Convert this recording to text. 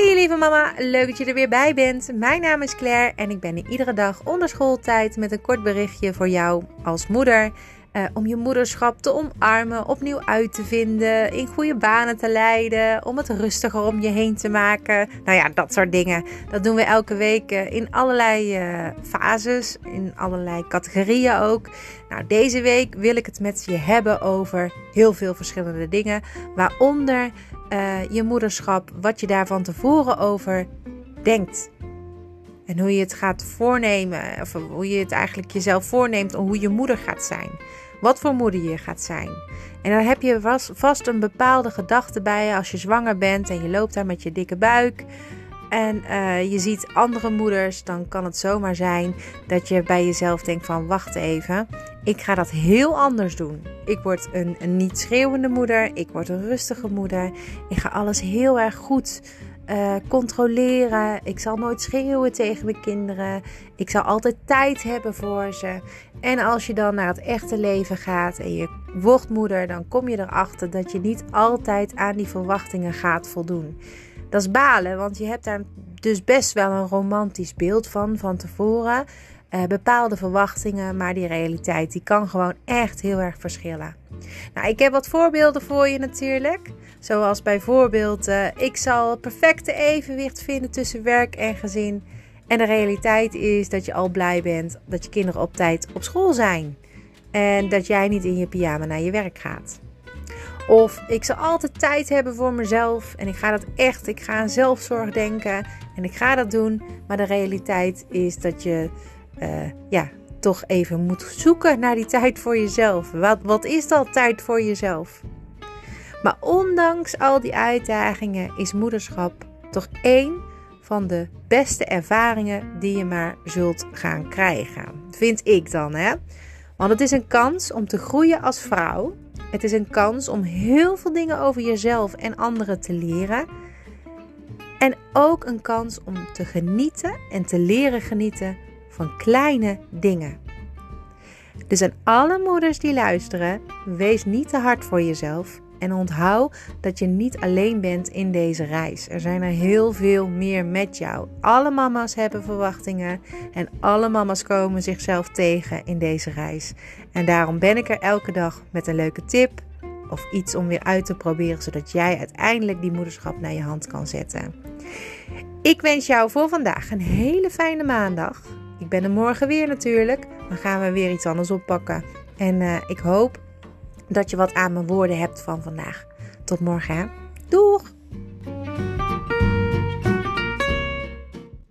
lieve mama, leuk dat je er weer bij bent. Mijn naam is Claire en ik ben hier iedere dag onder schooltijd met een kort berichtje voor jou als moeder. Uh, om je moederschap te omarmen, opnieuw uit te vinden, in goede banen te leiden, om het rustiger om je heen te maken. Nou ja, dat soort dingen. Dat doen we elke week uh, in allerlei uh, fases, in allerlei categorieën ook. Nou, deze week wil ik het met je hebben over heel veel verschillende dingen, waaronder je moederschap, wat je daar van tevoren over denkt. En hoe je het gaat voornemen, of hoe je het eigenlijk jezelf voorneemt om hoe je moeder gaat zijn. Wat voor moeder je gaat zijn. En dan heb je vast, een bepaalde gedachte bij als je zwanger bent en je loopt daar met je dikke buik. En uh, je ziet andere moeders, dan kan het zomaar zijn dat je bij jezelf denkt van wacht even, ik ga dat heel anders doen. Ik word een, een niet schreeuwende moeder, ik word een rustige moeder, ik ga alles heel erg goed uh, controleren. Ik zal nooit schreeuwen tegen mijn kinderen. Ik zal altijd tijd hebben voor ze. En als je dan naar het echte leven gaat en je wordt moeder, dan kom je erachter dat je niet altijd aan die verwachtingen gaat voldoen. Dat is balen, want je hebt daar dus best wel een romantisch beeld van van tevoren. Uh, bepaalde verwachtingen, maar die realiteit die kan gewoon echt heel erg verschillen. Nou, ik heb wat voorbeelden voor je natuurlijk. Zoals bijvoorbeeld, uh, ik zal het perfecte evenwicht vinden tussen werk en gezin. En de realiteit is dat je al blij bent dat je kinderen op tijd op school zijn. En dat jij niet in je pyjama naar je werk gaat. Of ik zal altijd tijd hebben voor mezelf. En ik ga dat echt, ik ga aan zelfzorg denken. En ik ga dat doen. Maar de realiteit is dat je uh, ja, toch even moet zoeken naar die tijd voor jezelf. Wat, wat is dat tijd voor jezelf? Maar ondanks al die uitdagingen is moederschap toch één van de beste ervaringen die je maar zult gaan krijgen. Vind ik dan, hè? Want het is een kans om te groeien als vrouw. Het is een kans om heel veel dingen over jezelf en anderen te leren. En ook een kans om te genieten en te leren genieten van kleine dingen. Dus aan alle moeders die luisteren, wees niet te hard voor jezelf en onthoud dat je niet alleen bent in deze reis. Er zijn er heel veel meer met jou. Alle mama's hebben verwachtingen en alle mama's komen zichzelf tegen in deze reis. En daarom ben ik er elke dag met een leuke tip of iets om weer uit te proberen, zodat jij uiteindelijk die moederschap naar je hand kan zetten. Ik wens jou voor vandaag een hele fijne maandag. Ik ben er morgen weer natuurlijk. Dan gaan we weer iets anders oppakken. En uh, ik hoop dat je wat aan mijn woorden hebt van vandaag. Tot morgen. Doeg!